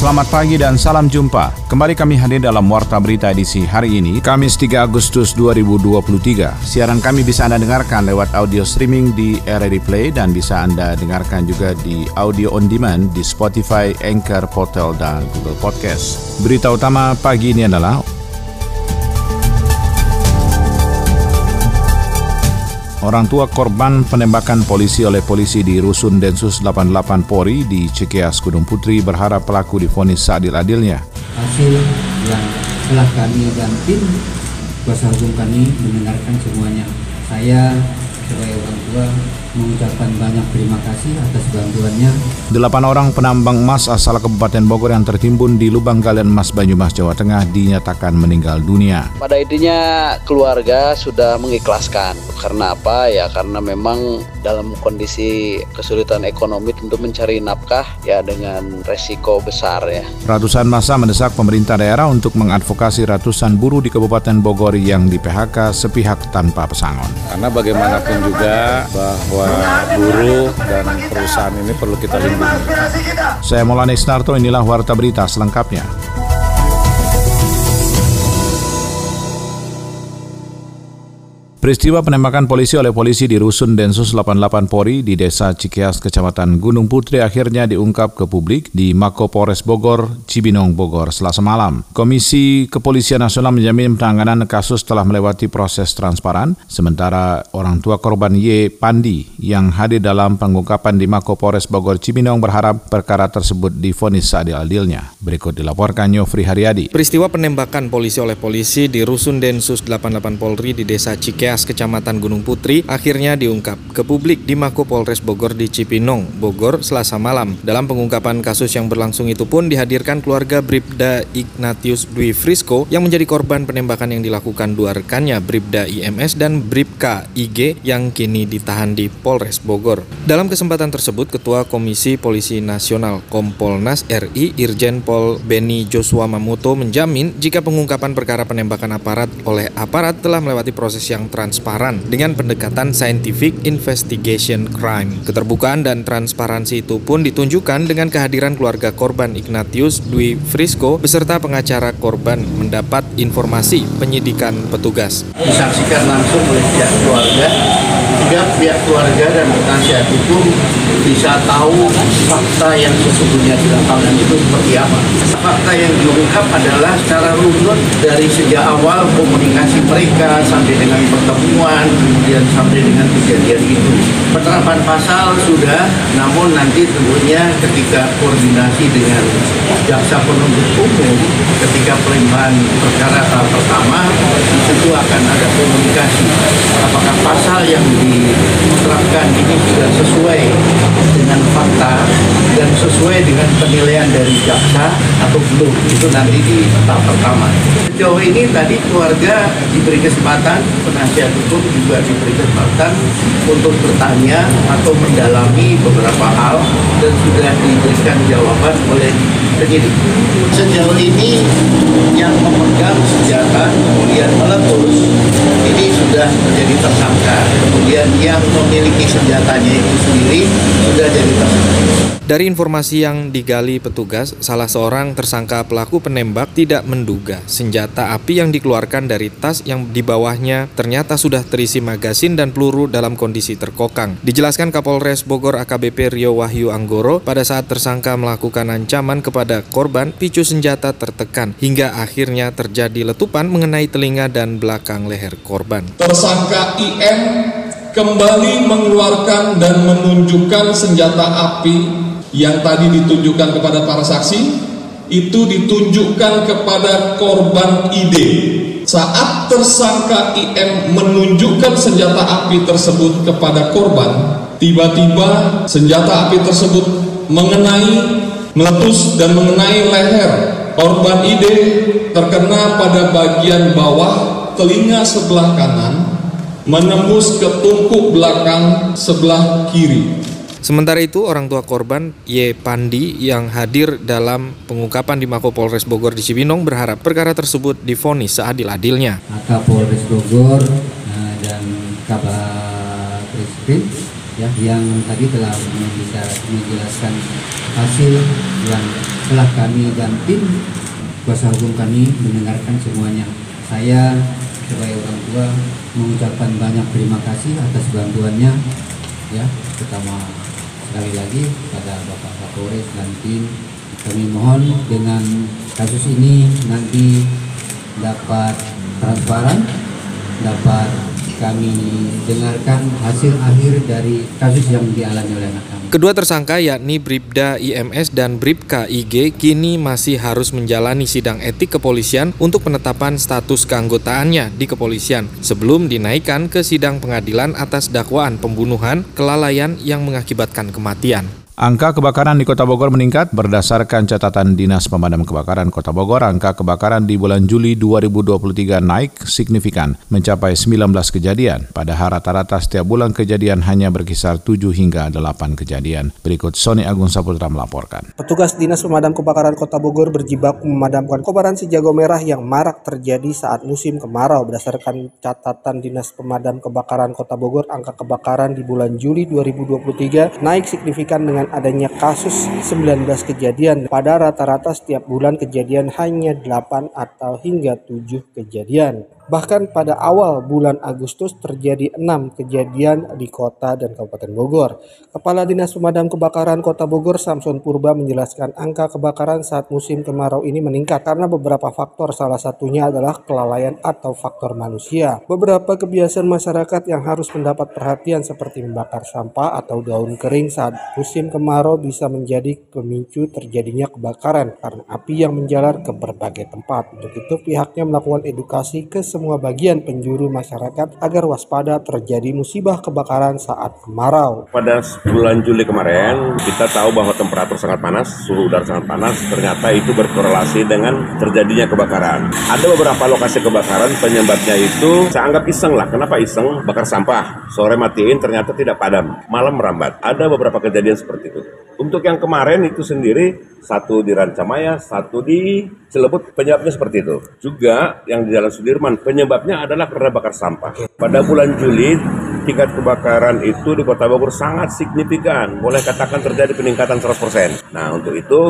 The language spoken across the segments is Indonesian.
Selamat pagi dan salam jumpa. Kembali kami hadir dalam Warta Berita edisi hari ini, Kamis 3 Agustus 2023. Siaran kami bisa Anda dengarkan lewat audio streaming di RRI Play dan bisa Anda dengarkan juga di audio on demand di Spotify, Anchor, Portal, dan Google Podcast. Berita utama pagi ini adalah Orang tua korban penembakan polisi oleh polisi di Rusun Densus 88 Polri di Cikeas Gunung Putri berharap pelaku difonis seadil-adilnya. Hasil yang telah kami dan tim kuasa hukum kami mendengarkan semuanya. Saya sebagai orang tua mengucapkan banyak terima kasih atas bantuannya. Delapan orang penambang emas asal Kabupaten Bogor yang tertimbun di lubang galian emas Banyumas, Jawa Tengah dinyatakan meninggal dunia. Pada intinya keluarga sudah mengikhlaskan. Karena apa? Ya karena memang dalam kondisi kesulitan ekonomi tentu mencari nafkah ya dengan resiko besar ya. Ratusan masa mendesak pemerintah daerah untuk mengadvokasi ratusan buruh di Kabupaten Bogor yang di PHK sepihak tanpa pesangon. Karena bagaimanapun juga bahwa bahwa buruh dan perusahaan ini perlu kita lindungi. Saya Maulana Isnarto, inilah Warta Berita selengkapnya. Peristiwa penembakan polisi oleh polisi di Rusun Densus 88 Polri di Desa Cikias, Kecamatan Gunung Putri akhirnya diungkap ke publik di Mako Polres Bogor, Cibinong, Bogor, selasa malam. Komisi Kepolisian Nasional menjamin penanganan kasus telah melewati proses transparan, sementara orang tua korban Y. Pandi yang hadir dalam pengungkapan di Mako Polres Bogor, Cibinong berharap perkara tersebut difonis seadil-adilnya. Berikut dilaporkan Yofri Haryadi. Peristiwa penembakan polisi oleh polisi di Rusun Densus 88 Polri di Desa Cikias Cias, Kecamatan Gunung Putri, akhirnya diungkap ke publik di Mako Polres Bogor di Cipinong, Bogor, Selasa malam. Dalam pengungkapan kasus yang berlangsung itu pun dihadirkan keluarga Bribda Ignatius Dwi Frisco yang menjadi korban penembakan yang dilakukan dua rekannya, Bribda IMS dan Bribka IG yang kini ditahan di Polres Bogor. Dalam kesempatan tersebut, Ketua Komisi Polisi Nasional Kompolnas RI Irjen Pol Beni Joshua Mamuto menjamin jika pengungkapan perkara penembakan aparat oleh aparat telah melewati proses yang transparan dengan pendekatan scientific investigation crime. Keterbukaan dan transparansi itu pun ditunjukkan dengan kehadiran keluarga korban Ignatius Dwi Frisco beserta pengacara korban mendapat informasi penyidikan petugas. Disaksikan langsung oleh pihak keluarga sehingga pihak keluarga dan penasihat hukum bisa tahu fakta yang sesungguhnya di lapangan itu seperti apa. Fakta yang diungkap adalah secara runut dari sejak awal komunikasi mereka sampai dengan pertemuan, kemudian sampai dengan kejadian itu. Penerapan pasal sudah, namun nanti tentunya ketika koordinasi dengan jaksa penuntut umum, ketika pelimpahan perkara tahap pertama, tentu akan ada komunikasi. Apakah pasal yang diterapkan ini sudah sesuai dengan fakta dan sesuai dengan penilaian dari jaksa atau belum itu nanti di tahap pertama. Sejauh ini tadi keluarga diberi kesempatan, penasihat hukum juga diberi kesempatan untuk bertanya atau mendalami beberapa hal dan sudah diberikan jawaban oleh penyidik. Sejauh ini yang memegang senjata kemudian meletus ini sudah menjadi tersangka. Kemudian yang memiliki senjatanya itu sendiri sudah jadi tersangka. Dari informasi yang digali petugas, salah seorang tersangka pelaku penembak tidak menduga senjata api yang dikeluarkan dari tas yang di bawahnya ternyata sudah terisi magasin dan peluru dalam kondisi terkokang. Dijelaskan Kapolres Bogor AKBP Rio Wahyu Anggoro, pada saat tersangka melakukan ancaman kepada korban, picu senjata tertekan hingga akhirnya terjadi letupan mengenai telinga dan belakang leher korban. Tersangka IM kembali mengeluarkan dan menunjukkan senjata api yang tadi ditunjukkan kepada para saksi itu ditunjukkan kepada korban ID. Saat tersangka IM menunjukkan senjata api tersebut kepada korban, tiba-tiba senjata api tersebut mengenai meletus dan mengenai leher korban ID terkena pada bagian bawah telinga sebelah kanan menembus ke tungku belakang sebelah kiri Sementara itu, orang tua korban Y. Pandi yang hadir dalam pengungkapan di Mako Polres Bogor di Cibinong berharap perkara tersebut difonis seadil-adilnya. Maka Polres Bogor uh, dan Kabar Reskrim ya yang tadi telah menjelaskan hasil yang telah kami dan tim kuasa hukum kami mendengarkan semuanya. Saya sebagai orang tua mengucapkan banyak terima kasih atas bantuannya ya pertama sekali lagi pada Bapak Kapolres dan tim kami mohon dengan kasus ini nanti dapat transparan dapat kami dengarkan hasil akhir dari kasus yang dialami oleh anak kami. Kedua tersangka yakni Bribda IMS dan Bribka IG kini masih harus menjalani sidang etik kepolisian untuk penetapan status keanggotaannya di kepolisian sebelum dinaikkan ke sidang pengadilan atas dakwaan pembunuhan kelalaian yang mengakibatkan kematian. Angka kebakaran di Kota Bogor meningkat berdasarkan catatan Dinas Pemadam Kebakaran Kota Bogor. Angka kebakaran di bulan Juli 2023 naik signifikan mencapai 19 kejadian. Pada rata-rata setiap bulan kejadian hanya berkisar 7 hingga 8 kejadian. Berikut Sony Agung Saputra melaporkan. Petugas Dinas Pemadam Kebakaran Kota Bogor berjibaku memadamkan kobaran si jago merah yang marak terjadi saat musim kemarau. Berdasarkan catatan Dinas Pemadam Kebakaran Kota Bogor, angka kebakaran di bulan Juli 2023 naik signifikan dengan adanya kasus 19 kejadian. Pada rata-rata setiap bulan kejadian hanya 8 atau hingga 7 kejadian. Bahkan pada awal bulan Agustus terjadi enam kejadian di kota dan Kabupaten Bogor. Kepala Dinas Pemadam Kebakaran Kota Bogor Samson Purba menjelaskan angka kebakaran saat musim kemarau ini meningkat karena beberapa faktor salah satunya adalah kelalaian atau faktor manusia. Beberapa kebiasaan masyarakat yang harus mendapat perhatian seperti membakar sampah atau daun kering saat musim kemarau bisa menjadi pemicu terjadinya kebakaran karena api yang menjalar ke berbagai tempat. Untuk itu pihaknya melakukan edukasi ke semua semua bagian penjuru masyarakat agar waspada terjadi musibah kebakaran saat kemarau. Pada bulan Juli kemarin, kita tahu bahwa temperatur sangat panas, suhu udara sangat panas, ternyata itu berkorelasi dengan terjadinya kebakaran. Ada beberapa lokasi kebakaran, penyebabnya itu saya anggap iseng lah. Kenapa iseng? Bakar sampah. Sore matiin, ternyata tidak padam. Malam merambat. Ada beberapa kejadian seperti itu. Untuk yang kemarin itu sendiri, satu di Rancamaya, satu di Cilebut, penyebabnya seperti itu. Juga yang di Jalan Sudirman, penyebabnya adalah karena bakar sampah. Pada bulan Juli, tingkat kebakaran itu di Kota Bogor sangat signifikan. Boleh katakan terjadi peningkatan 100%. Nah, untuk itu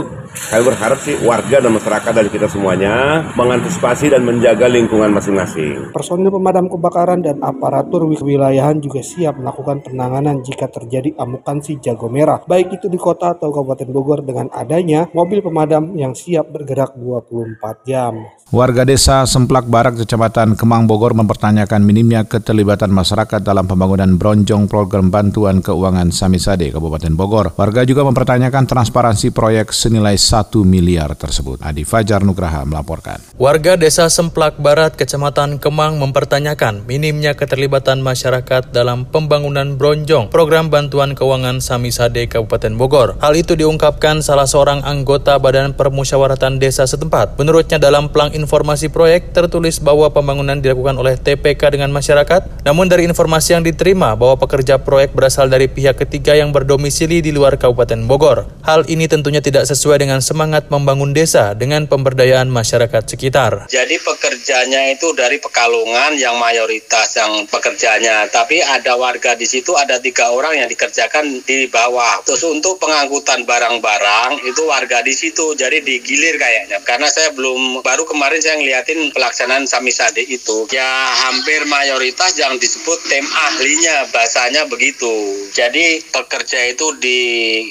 kami berharap sih warga dan masyarakat dari kita semuanya mengantisipasi dan menjaga lingkungan masing-masing. Personil pemadam kebakaran dan aparatur wilayahan juga siap melakukan penanganan jika terjadi amukan si jago merah, baik itu di kota kota atau Kabupaten Bogor dengan adanya mobil pemadam yang siap bergerak 24 jam. Warga desa Semplak Barak, Kecamatan Kemang Bogor mempertanyakan minimnya keterlibatan masyarakat dalam pembangunan bronjong program bantuan keuangan Samisade Kabupaten Bogor. Warga juga mempertanyakan transparansi proyek senilai 1 miliar tersebut. Adi Fajar Nugraha melaporkan. Warga desa Semplak Barat, Kecamatan Kemang mempertanyakan minimnya keterlibatan masyarakat dalam pembangunan bronjong program bantuan keuangan Samisade Kabupaten Bogor. Hal itu diungkapkan salah seorang anggota Badan Permusyawaratan Desa setempat. Menurutnya dalam pelang informasi proyek tertulis bahwa pembangunan dilakukan oleh TPK dengan masyarakat, namun dari informasi yang diterima bahwa pekerja proyek berasal dari pihak ketiga yang berdomisili di luar Kabupaten Bogor. Hal ini tentunya tidak sesuai dengan semangat membangun desa dengan pemberdayaan masyarakat sekitar. Jadi pekerjanya itu dari Pekalongan yang mayoritas yang pekerjanya, tapi ada warga di situ ada tiga orang yang dikerjakan di bawah. Terus untuk pengangkutan barang-barang itu warga di situ, jadi digilir kayaknya. Karena saya belum baru kemarin saya ngeliatin pelaksanaan Samisade itu ya hampir mayoritas yang disebut tim ahlinya bahasanya begitu. Jadi pekerja itu di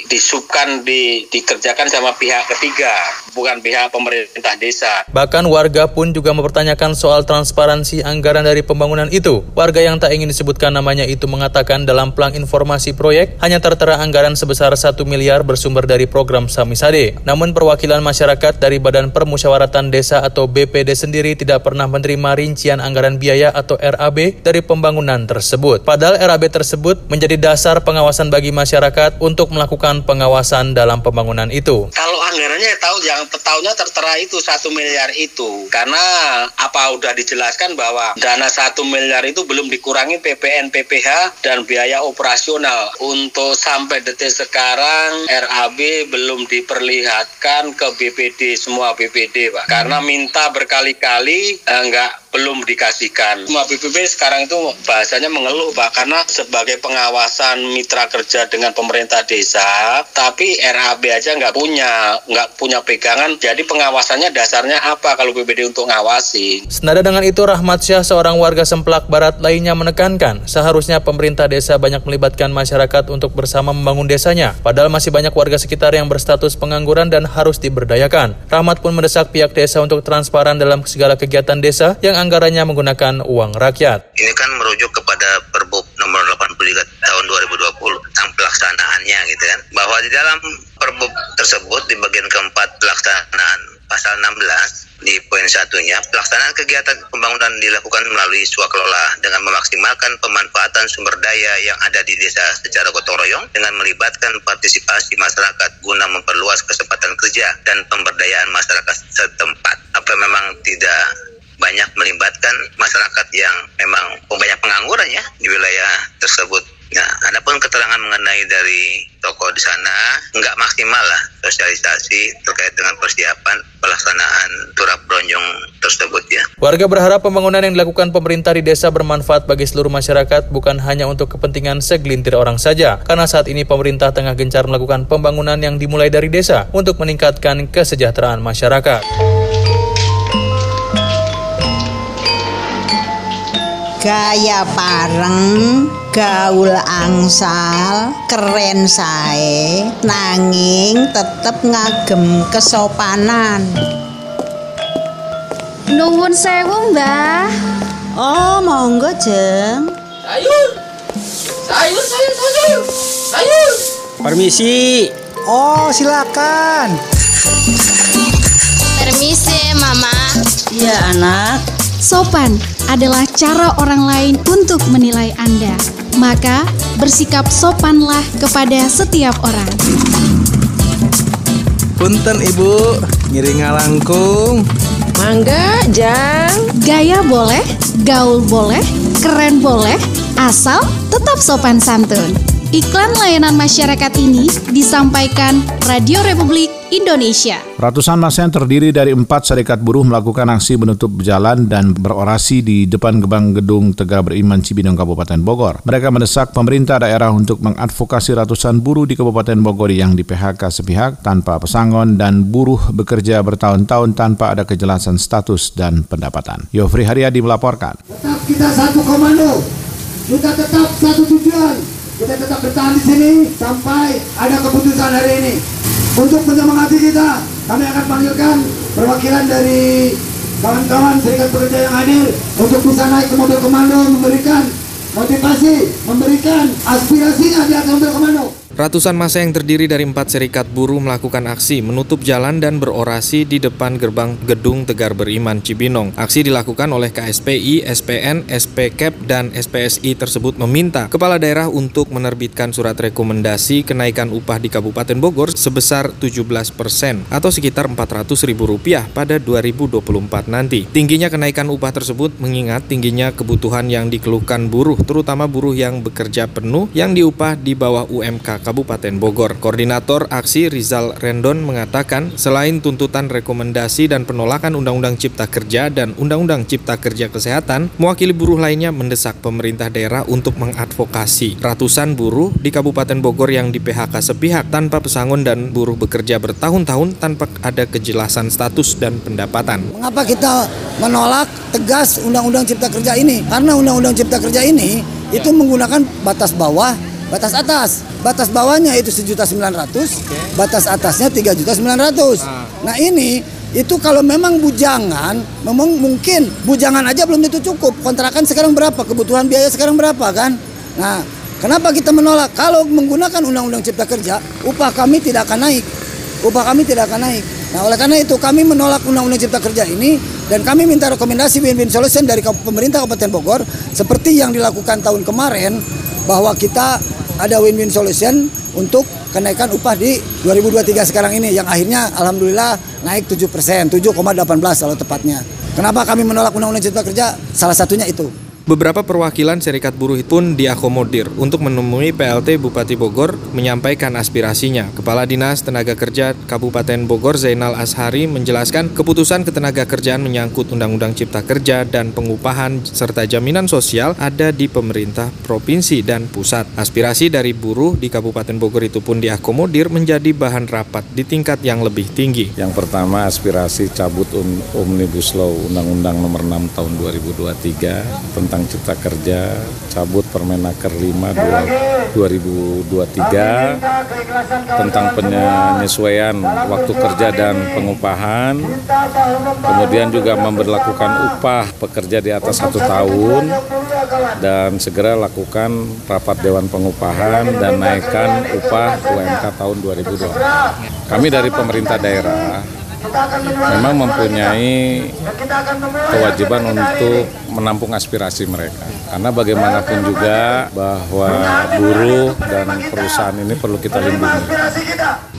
disubkan di dikerjakan sama pihak ketiga bukan pihak pemerintah desa. Bahkan warga pun juga mempertanyakan soal transparansi anggaran dari pembangunan itu. Warga yang tak ingin disebutkan namanya itu mengatakan dalam pelang informasi proyek hanya tertera anggaran sebesar 1 miliar bersumber dari program Samisade namun perwakilan masyarakat dari Badan Permusyawaratan Desa atau BPD sendiri tidak pernah menerima rincian anggaran biaya atau RAB dari pembangunan tersebut. Tersebut. Padahal RAB tersebut menjadi dasar pengawasan bagi masyarakat untuk melakukan pengawasan dalam pembangunan itu. Kalau anggarannya tahu yang tahunya tertera itu satu miliar itu karena apa udah dijelaskan bahwa dana satu miliar itu belum dikurangi PPN PPH dan biaya operasional untuk sampai detik sekarang RAB belum diperlihatkan ke BPD semua BPD pak karena minta berkali-kali enggak eh, belum dikasihkan. Semua BPP sekarang itu bahasanya mengeluh Pak karena sebagai pengawasan mitra kerja dengan pemerintah desa, tapi RAB aja nggak punya, nggak punya pegangan. Jadi pengawasannya dasarnya apa kalau BPD untuk ngawasi? Senada dengan itu Rahmat Syah seorang warga Semplak Barat lainnya menekankan seharusnya pemerintah desa banyak melibatkan masyarakat untuk bersama membangun desanya. Padahal masih banyak warga sekitar yang berstatus pengangguran dan harus diberdayakan. Rahmat pun mendesak pihak desa untuk transparan dalam segala kegiatan desa yang anggarannya menggunakan uang rakyat. Ini kan merujuk kepada Perbup nomor 83 tahun 2020 tentang pelaksanaannya gitu kan. Bahwa di dalam Perbup tersebut di bagian keempat pelaksanaan pasal 16 di poin satunya, pelaksanaan kegiatan pembangunan dilakukan melalui swakelola dengan memaksimalkan pemanfaatan sumber daya yang ada di desa secara gotong royong dengan melibatkan partisipasi masyarakat guna memperluas kesempatan kerja dan pemberdayaan masyarakat setempat. Apa memang tidak banyak melibatkan masyarakat yang memang banyak pengangguran ya di wilayah tersebut. Nah, adapun keterangan mengenai dari toko di sana nggak maksimal lah sosialisasi terkait dengan persiapan pelaksanaan turap bronjong tersebut ya. Warga berharap pembangunan yang dilakukan pemerintah di desa bermanfaat bagi seluruh masyarakat bukan hanya untuk kepentingan segelintir orang saja. Karena saat ini pemerintah tengah gencar melakukan pembangunan yang dimulai dari desa untuk meningkatkan kesejahteraan masyarakat. gaya pareng gaul angsal keren sae nanging tetep ngagem kesopanan. Nuwun sewu mbah. Oh monggo jeng. Sayur. Sayur sayur sayur. Sayur. Permisi. Oh silakan. Permisi mama. Iya anak. Sopan adalah cara orang lain untuk menilai Anda. Maka, bersikap sopanlah kepada setiap orang. Punten Ibu, ngiring ngalangkung. Mangga, Jang. Gaya boleh, gaul boleh, keren boleh, asal tetap sopan santun. Iklan layanan masyarakat ini disampaikan Radio Republik Indonesia. Ratusan masa yang terdiri dari empat serikat buruh melakukan aksi menutup jalan dan berorasi di depan gebang gedung Tegar Beriman Cibinong Kabupaten Bogor. Mereka mendesak pemerintah daerah untuk mengadvokasi ratusan buruh di Kabupaten Bogor yang di PHK sepihak tanpa pesangon dan buruh bekerja bertahun-tahun tanpa ada kejelasan status dan pendapatan. Yofri Haryadi melaporkan. Tetap kita satu komando, kita tetap satu tujuan, kita tetap bertahan di sini sampai ada keputusan hari ini. Untuk menyemangati kita, kami akan panggilkan perwakilan dari kawan-kawan serikat pekerja yang hadir untuk bisa naik ke mobil komando memberikan motivasi, memberikan aspirasinya di atas mobil komando. Ratusan masa yang terdiri dari empat serikat buruh melakukan aksi menutup jalan dan berorasi di depan gerbang Gedung Tegar Beriman Cibinong. Aksi dilakukan oleh KSPI, SPN, SPKEP, dan SPSI tersebut meminta kepala daerah untuk menerbitkan surat rekomendasi kenaikan upah di Kabupaten Bogor sebesar 17 persen atau sekitar 400 ribu rupiah pada 2024 nanti. Tingginya kenaikan upah tersebut mengingat tingginya kebutuhan yang dikeluhkan buruh, terutama buruh yang bekerja penuh yang diupah di bawah UMK Kabupaten Bogor. Koordinator aksi Rizal Rendon mengatakan selain tuntutan rekomendasi dan penolakan Undang-Undang Cipta Kerja dan Undang-Undang Cipta Kerja Kesehatan, mewakili buruh lainnya mendesak pemerintah daerah untuk mengadvokasi ratusan buruh di Kabupaten Bogor yang di PHK sepihak tanpa pesangon dan buruh bekerja bertahun-tahun tanpa ada kejelasan status dan pendapatan. Mengapa kita menolak tegas Undang-Undang Cipta Kerja ini? Karena Undang-Undang Cipta Kerja ini itu menggunakan batas bawah, batas atas. Batas bawahnya itu sejuta sembilan ratus, batas atasnya tiga juta sembilan ratus. Nah ini itu kalau memang bujangan, memang mungkin bujangan aja belum tentu cukup. Kontrakan sekarang berapa? Kebutuhan biaya sekarang berapa kan? Nah, kenapa kita menolak? Kalau menggunakan Undang-Undang Cipta Kerja, upah kami tidak akan naik. Upah kami tidak akan naik. Nah oleh karena itu kami menolak Undang-Undang Cipta Kerja ini dan kami minta rekomendasi win-win solution dari pemerintah Kabupaten Bogor seperti yang dilakukan tahun kemarin bahwa kita ada win-win solution untuk kenaikan upah di 2023 sekarang ini yang akhirnya alhamdulillah naik 7 persen, 7,18 kalau tepatnya. Kenapa kami menolak Undang-Undang Cipta Kerja? Salah satunya itu. Beberapa perwakilan serikat buruh pun diakomodir untuk menemui PLT Bupati Bogor menyampaikan aspirasinya. Kepala Dinas Tenaga Kerja Kabupaten Bogor Zainal Ashari menjelaskan keputusan ketenaga kerjaan menyangkut Undang-Undang Cipta Kerja dan pengupahan serta jaminan sosial ada di pemerintah provinsi dan pusat. Aspirasi dari buruh di Kabupaten Bogor itu pun diakomodir menjadi bahan rapat di tingkat yang lebih tinggi. Yang pertama aspirasi cabut Omnibus Law Undang-Undang Nomor 6 Tahun 2023 tentang tentang Cipta Kerja cabut Permenaker 5 2023 tentang penyesuaian waktu kerja dan pengupahan. Kemudian juga memperlakukan upah pekerja di atas satu tahun dan segera lakukan rapat Dewan Pengupahan dan naikkan upah UMK tahun 2020 kami dari pemerintah daerah memang mempunyai kewajiban untuk menampung aspirasi mereka. Karena bagaimanapun juga bahwa buruh dan perusahaan ini perlu kita lindungi.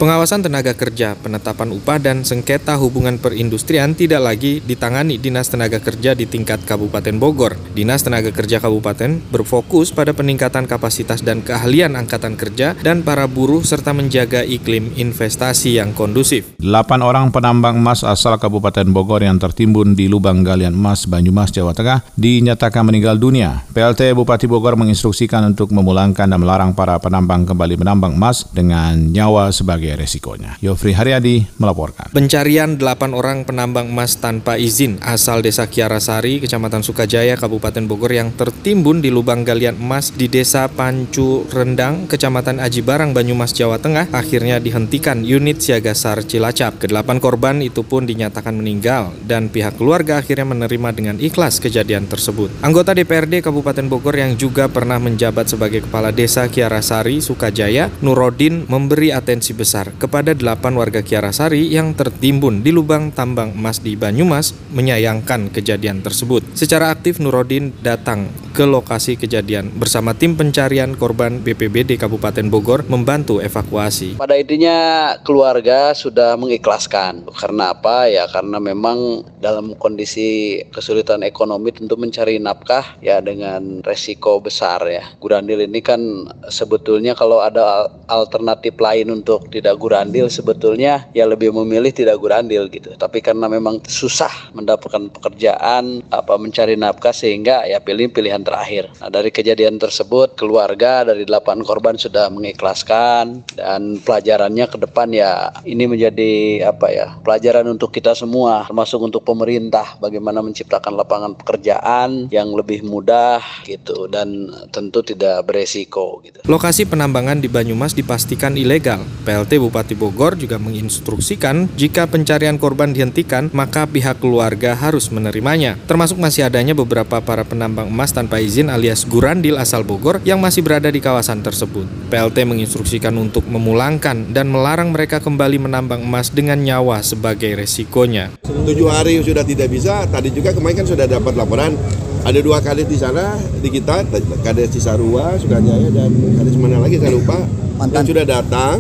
Pengawasan tenaga kerja, penetapan upah dan sengketa hubungan perindustrian tidak lagi ditangani Dinas Tenaga Kerja di tingkat Kabupaten Bogor. Dinas Tenaga Kerja Kabupaten berfokus pada peningkatan kapasitas dan keahlian angkatan kerja dan para buruh serta menjaga iklim investasi yang kondusif. Delapan orang penambang emas asal Kabupaten Bogor yang tertimbun di lubang galian emas Banyumas, Jawa Tengah dinyatakan meninggal dunia. PLT Bupati Bogor menginstruksikan untuk memulangkan dan melarang para penambang kembali menambang emas dengan nyawa sebagai resikonya. Yofri Haryadi melaporkan. Pencarian 8 orang penambang emas tanpa izin asal Desa Kiarasari, Kecamatan Sukajaya, Kabupaten Bogor yang tertimbun di lubang galian emas di Desa Pancu Rendang, Kecamatan Aji Barang, Banyumas, Jawa Tengah akhirnya dihentikan unit siaga SAR Cilacap. Kedelapan korban itu pun dinyatakan meninggal dan pihak keluarga akhirnya menerima dengan ikhlas kejadian kejadian tersebut. Anggota DPRD Kabupaten Bogor yang juga pernah menjabat sebagai Kepala Desa Kiarasari, Sukajaya, Nurodin memberi atensi besar kepada delapan warga Kiarasari yang tertimbun di lubang tambang emas di Banyumas menyayangkan kejadian tersebut. Secara aktif Nurodin datang ke lokasi kejadian bersama tim pencarian korban BPBD Kabupaten Bogor membantu evakuasi. Pada intinya keluarga sudah mengikhlaskan. Karena apa? Ya karena memang dalam kondisi kesulitan ekonomi untuk mencari nafkah ya dengan resiko besar ya. Gurandil ini kan sebetulnya kalau ada alternatif lain untuk tidak gurandil sebetulnya ya lebih memilih tidak gurandil gitu. Tapi karena memang susah mendapatkan pekerjaan apa mencari nafkah sehingga ya pilih pilihan terakhir. Nah dari kejadian tersebut keluarga dari delapan korban sudah mengikhlaskan dan pelajarannya ke depan ya ini menjadi apa ya pelajaran untuk kita semua termasuk untuk pemerintah bagaimana menciptakan lapangan pekerjaan yang lebih mudah gitu dan tentu tidak beresiko gitu. Lokasi penambangan di Banyumas dipastikan ilegal. PLT Bupati Bogor juga menginstruksikan jika pencarian korban dihentikan maka pihak keluarga harus menerimanya. Termasuk masih adanya beberapa para penambang emas tanpa izin alias gurandil asal Bogor yang masih berada di kawasan tersebut. PLT menginstruksikan untuk memulangkan dan melarang mereka kembali menambang emas dengan nyawa sebagai resikonya. Tujuh hari sudah tidak bisa, tadi juga kemarin kan sudah dapat laporan ada dua kali di sana di kita kades Cisarua Sukajaya dan kades mana lagi saya lupa Mantan. yang sudah datang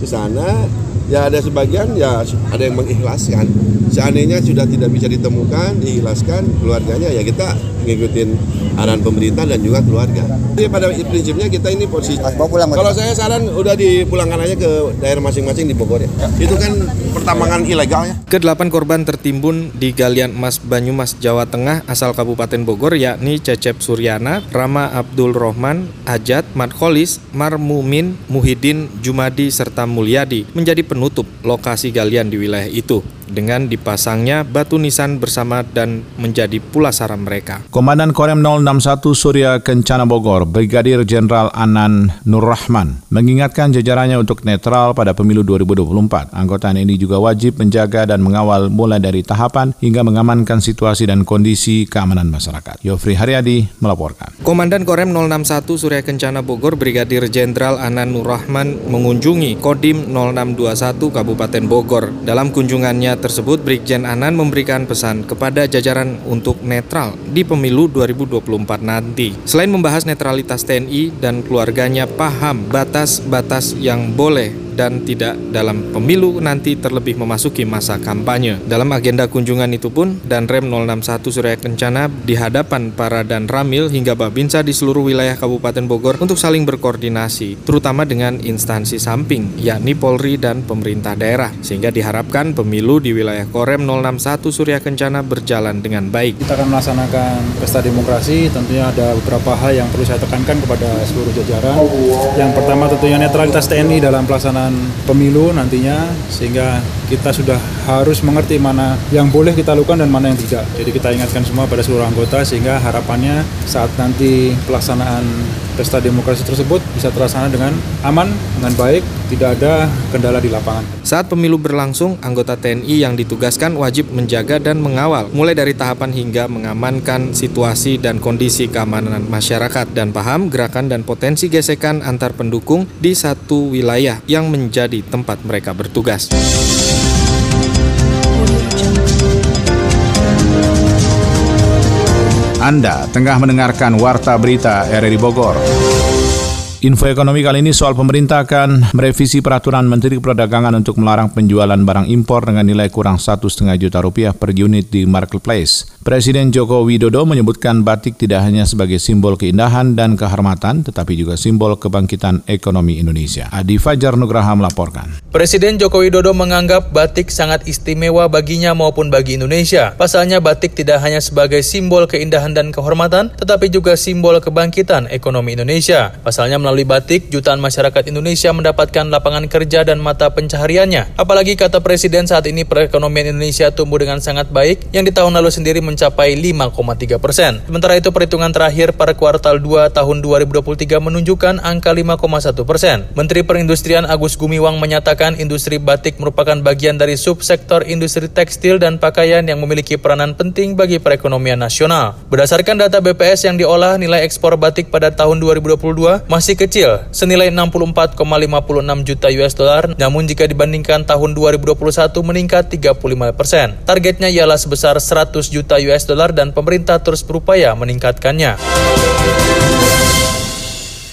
ke sana ya ada sebagian ya ada yang mengikhlaskan seandainya sudah tidak bisa ditemukan diikhlaskan keluarganya ya kita ngikutin arahan pemerintah dan juga keluarga. Jadi pada prinsipnya kita ini posisi. Kalau saya saran udah dipulangkan aja ke daerah masing-masing di Bogor ya. Itu kan pertambangan ilegal ya. Kedelapan korban tertimbun di galian emas Banyumas, Jawa Tengah asal Kabupaten Bogor yakni Cecep Suryana, Rama Abdul Rohman, Ajat, Markolis, Marmumin, Muhyiddin, Jumadi serta Mulyadi menjadi penutup lokasi galian di wilayah itu. Dengan dipasangnya batu nisan bersama dan menjadi pulasara mereka. Komandan Korem 061 Surya Kencana Bogor, Brigadir Jenderal Anan Nurrahman, mengingatkan jajarannya untuk netral pada pemilu 2024. Anggota ini juga wajib menjaga dan mengawal mulai dari tahapan hingga mengamankan situasi dan kondisi keamanan masyarakat. Yofri Haryadi melaporkan. Komandan Korem 061 Surya Kencana Bogor, Brigadir Jenderal Anan Nurrahman mengunjungi Kodim 0621 Kabupaten Bogor. Dalam kunjungannya tersebut, Brigjen Anan memberikan pesan kepada jajaran untuk netral di pemilu 2024 nanti. Selain membahas netralitas TNI dan keluarganya paham batas-batas yang boleh dan tidak dalam pemilu nanti terlebih memasuki masa kampanye. Dalam agenda kunjungan itu pun, dan Rem 061 Surya Kencana di hadapan para dan Ramil hingga Babinsa di seluruh wilayah Kabupaten Bogor untuk saling berkoordinasi, terutama dengan instansi samping, yakni Polri dan pemerintah daerah, sehingga diharapkan pemilu di wilayah Korem 061 Surya Kencana berjalan dengan baik. Kita akan melaksanakan pesta demokrasi, tentunya ada beberapa hal yang perlu saya tekankan kepada seluruh jajaran. Yang pertama tentunya netralitas TNI dalam pelaksanaan pemilu nantinya sehingga kita sudah harus mengerti mana yang boleh kita lakukan dan mana yang tidak. Jadi kita ingatkan semua pada seluruh anggota sehingga harapannya saat nanti pelaksanaan pesta demokrasi tersebut bisa terlaksana dengan aman, dengan baik, tidak ada kendala di lapangan. Saat pemilu berlangsung, anggota TNI yang ditugaskan wajib menjaga dan mengawal, mulai dari tahapan hingga mengamankan situasi dan kondisi keamanan masyarakat dan paham gerakan dan potensi gesekan antar pendukung di satu wilayah yang menjadi tempat mereka bertugas. Anda tengah mendengarkan Warta Berita RRI Bogor. Info ekonomi kali ini soal pemerintah akan merevisi peraturan Menteri Perdagangan untuk melarang penjualan barang impor dengan nilai kurang 1,5 juta rupiah per unit di marketplace. Presiden Joko Widodo menyebutkan batik tidak hanya sebagai simbol keindahan dan kehormatan, tetapi juga simbol kebangkitan ekonomi Indonesia. Adi Fajar Nugraha melaporkan. Presiden Joko Widodo menganggap batik sangat istimewa baginya maupun bagi Indonesia. Pasalnya batik tidak hanya sebagai simbol keindahan dan kehormatan, tetapi juga simbol kebangkitan ekonomi Indonesia. Pasalnya melalui batik, jutaan masyarakat Indonesia mendapatkan lapangan kerja dan mata pencahariannya. Apalagi kata Presiden saat ini perekonomian Indonesia tumbuh dengan sangat baik, yang di tahun lalu sendiri mencapai 5,3 persen. Sementara itu perhitungan terakhir pada kuartal 2 tahun 2023 menunjukkan angka 5,1 persen. Menteri Perindustrian Agus Gumiwang menyatakan industri batik merupakan bagian dari subsektor industri tekstil dan pakaian yang memiliki peranan penting bagi perekonomian nasional. Berdasarkan data BPS yang diolah, nilai ekspor batik pada tahun 2022 masih kecil, senilai 64,56 juta US dollar, namun jika dibandingkan tahun 2021 meningkat 35 persen. Targetnya ialah sebesar 100 juta US dollar dan pemerintah terus berupaya meningkatkannya.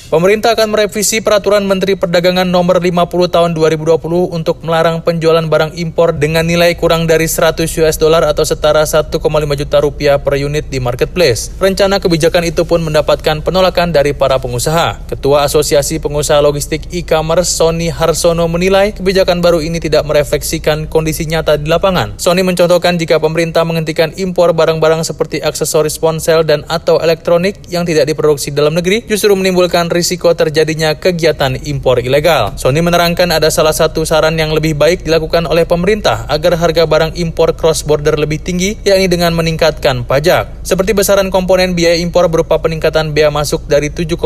Pemerintah akan merevisi peraturan Menteri Perdagangan nomor 50 tahun 2020 untuk melarang penjualan barang impor dengan nilai kurang dari 100 US dollar atau setara 1,5 juta rupiah per unit di marketplace. Rencana kebijakan itu pun mendapatkan penolakan dari para pengusaha. Ketua Asosiasi Pengusaha Logistik E-commerce Sony Harsono menilai kebijakan baru ini tidak merefleksikan kondisi nyata di lapangan. Sony mencontohkan jika pemerintah menghentikan impor barang-barang seperti aksesoris ponsel dan atau elektronik yang tidak diproduksi dalam negeri justru menimbulkan risiko terjadinya kegiatan impor ilegal. Sony menerangkan ada salah satu saran yang lebih baik dilakukan oleh pemerintah agar harga barang impor cross-border lebih tinggi, yakni dengan meningkatkan pajak. Seperti besaran komponen biaya impor berupa peningkatan bea masuk dari 7,5%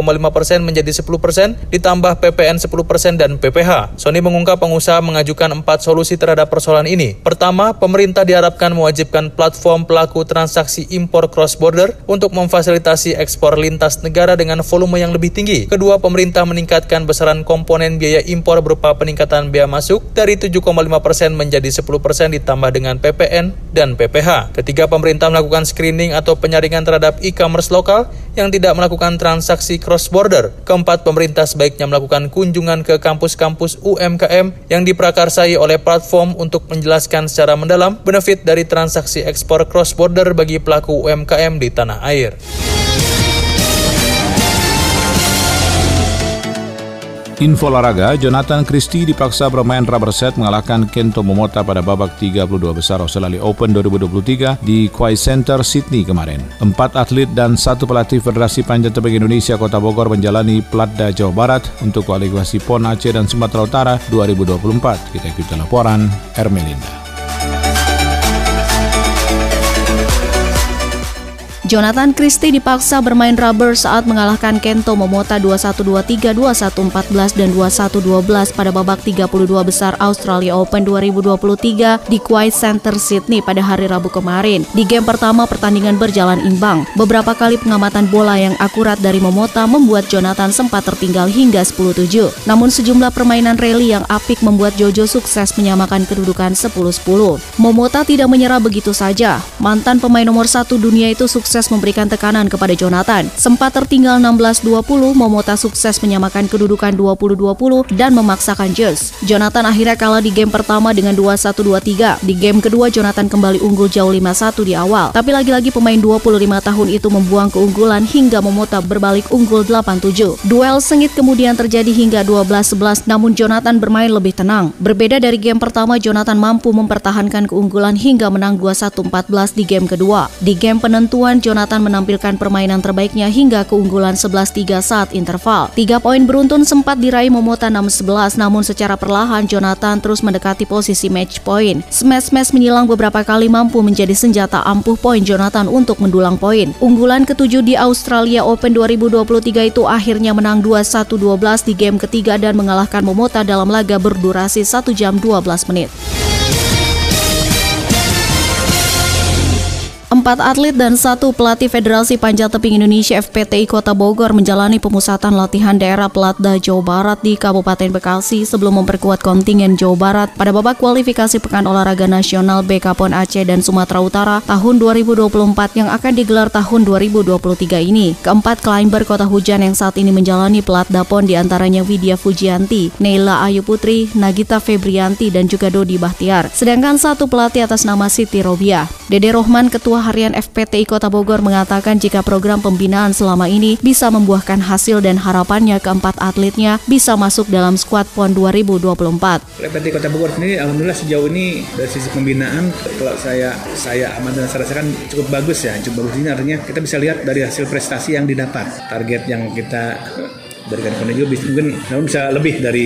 menjadi 10%, ditambah PPN 10% dan PPH. Sony mengungkap pengusaha mengajukan empat solusi terhadap persoalan ini. Pertama, pemerintah diharapkan mewajibkan platform pelaku transaksi impor cross-border untuk memfasilitasi ekspor lintas negara dengan volume yang lebih tinggi Kedua, pemerintah meningkatkan besaran komponen biaya impor berupa peningkatan biaya masuk dari 7,5% persen menjadi 10% persen ditambah dengan PPN dan PPH. Ketiga, pemerintah melakukan screening atau penyaringan terhadap e-commerce lokal yang tidak melakukan transaksi cross-border. Keempat, pemerintah sebaiknya melakukan kunjungan ke kampus-kampus UMKM yang diprakarsai oleh platform untuk menjelaskan secara mendalam benefit dari transaksi ekspor cross-border bagi pelaku UMKM di tanah air. Info olahraga, Jonathan Christie dipaksa bermain rubber set mengalahkan Kento Momota pada babak 32 besar Australia Open 2023 di Quay Center, Sydney kemarin. Empat atlet dan satu pelatih Federasi Panjat Tebing Indonesia Kota Bogor menjalani Platda Jawa Barat untuk kualifikasi PON Aceh dan Sumatera Utara 2024. Kita ikuti laporan Ermelinda. Jonathan Christie dipaksa bermain rubber saat mengalahkan Kento Momota 21-23, 21-14, dan 21-12 pada babak 32 besar Australia Open 2023 di Quay Center Sydney pada hari Rabu kemarin. Di game pertama pertandingan berjalan imbang. Beberapa kali pengamatan bola yang akurat dari Momota membuat Jonathan sempat tertinggal hingga 10-7. Namun sejumlah permainan rally yang apik membuat Jojo sukses menyamakan kedudukan 10-10. Momota tidak menyerah begitu saja. Mantan pemain nomor satu dunia itu sukses memberikan tekanan kepada Jonathan. Sempat tertinggal 16-20, Momota sukses menyamakan kedudukan 20-20 dan memaksakan Jers. Jonathan akhirnya kalah di game pertama dengan 21-23. Di game kedua, Jonathan kembali unggul jauh 5-1 di awal. Tapi lagi-lagi pemain 25 tahun itu membuang keunggulan hingga Momota berbalik unggul 8-7. Duel sengit kemudian terjadi hingga 12-11, namun Jonathan bermain lebih tenang. Berbeda dari game pertama, Jonathan mampu mempertahankan keunggulan hingga menang 21-14 di game kedua. Di game penentuan, Jonathan menampilkan permainan terbaiknya hingga keunggulan 11-3 saat interval. Tiga poin beruntun sempat diraih Momota 6-11, namun secara perlahan Jonathan terus mendekati posisi match point. Smash-smash menyilang beberapa kali mampu menjadi senjata ampuh poin Jonathan untuk mendulang poin. Unggulan ketujuh di Australia Open 2023 itu akhirnya menang 21-12 di game ketiga dan mengalahkan Momota dalam laga berdurasi 1 jam 12 menit. Empat atlet dan satu pelatih Federasi Panjat Tebing Indonesia FPTI Kota Bogor menjalani pemusatan latihan daerah Pelatda Jawa Barat di Kabupaten Bekasi sebelum memperkuat kontingen Jawa Barat pada babak kualifikasi Pekan Olahraga Nasional BKPON Aceh dan Sumatera Utara tahun 2024 yang akan digelar tahun 2023 ini. Keempat climber Kota Hujan yang saat ini menjalani Pelatda PON di antaranya Widya Fujianti, Neila Ayu Putri, Nagita Febrianti, dan juga Dodi Bahtiar. Sedangkan satu pelatih atas nama Siti Robiah. Dede Rohman, Ketua Harian FPTI Kota Bogor mengatakan jika program pembinaan selama ini bisa membuahkan hasil dan harapannya keempat atletnya bisa masuk dalam skuad PON 2024. FPTI Kota Bogor sendiri alhamdulillah sejauh ini dari sisi pembinaan kalau saya saya aman dan saya rasakan cukup bagus ya. Cukup bagus ini artinya kita bisa lihat dari hasil prestasi yang didapat. Target yang kita berikan kepada juga mungkin namun bisa lebih dari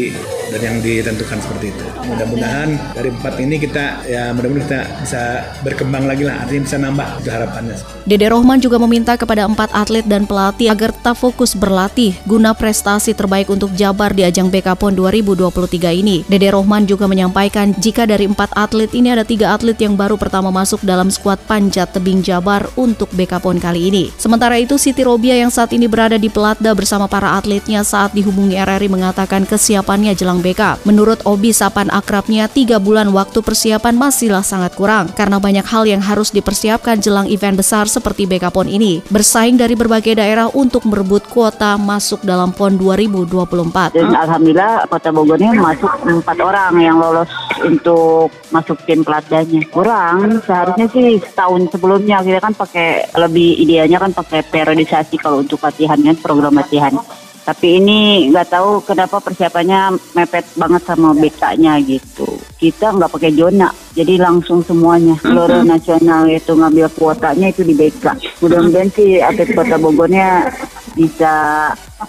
dari yang ditentukan seperti itu. Mudah-mudahan dari empat ini kita ya mudah-mudahan kita bisa berkembang lagi lah artinya bisa nambah itu harapannya. Dede Rohman juga meminta kepada empat atlet dan pelatih agar tetap fokus berlatih guna prestasi terbaik untuk Jabar di ajang BKPON 2023 ini. Dede Rohman juga menyampaikan jika dari empat atlet ini ada tiga atlet yang baru pertama masuk dalam skuad panjat tebing Jabar untuk BKPON kali ini. Sementara itu Siti Robia yang saat ini berada di Pelatda bersama para atletnya saat dihubungi RRI mengatakan kesiapannya jelang BK. Menurut Obi Sapan akrabnya, tiga bulan waktu persiapan masihlah sangat kurang karena banyak hal yang harus dipersiapkan jelang event besar seperti BK PON ini. Bersaing dari berbagai daerah untuk merebut kuota masuk dalam PON 2024. Dan alhamdulillah Kota Bogor ini masuk empat orang yang lolos untuk masuk tim pelatdanya. Kurang, seharusnya sih setahun sebelumnya kita kan pakai lebih idealnya kan pakai periodisasi kalau untuk latihan kan program latihan. Tapi ini nggak tahu kenapa persiapannya mepet banget sama BK-nya gitu. Kita nggak pakai zona, jadi langsung semuanya. Seluruh nasional itu ngambil kuotanya itu di BK. Mudah-mudahan sih atlet Kota Bogornya bisa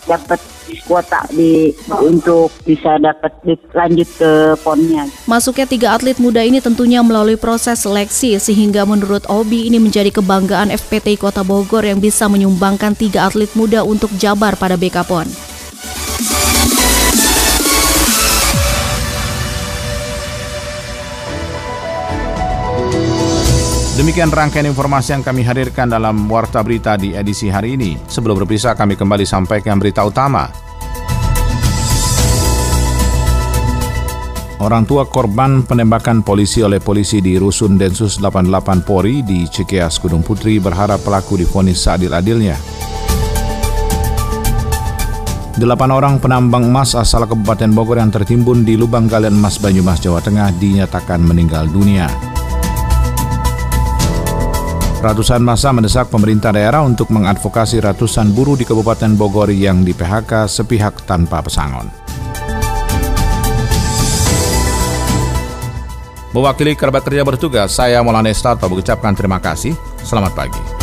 dapat kuota di untuk bisa dapat lanjut ke ponnya. Masuknya tiga atlet muda ini tentunya melalui proses seleksi sehingga menurut Obi ini menjadi kebanggaan FPT Kota Bogor yang bisa menyumbangkan tiga atlet muda untuk Jabar pada BKPON. Demikian rangkaian informasi yang kami hadirkan dalam Warta Berita di edisi hari ini. Sebelum berpisah, kami kembali sampaikan berita utama. Orang tua korban penembakan polisi oleh polisi di Rusun Densus 88 Polri di Cikeas Gunung Putri berharap pelaku difonis seadil-adilnya. Delapan orang penambang emas asal Kabupaten Bogor yang tertimbun di lubang galian emas Banyumas, Jawa Tengah dinyatakan meninggal dunia. Ratusan masa mendesak pemerintah daerah untuk mengadvokasi ratusan buruh di Kabupaten Bogor yang di PHK sepihak tanpa pesangon. Mewakili kerabat kerja bertugas, saya Maulana Estato mengucapkan terima kasih. Selamat pagi.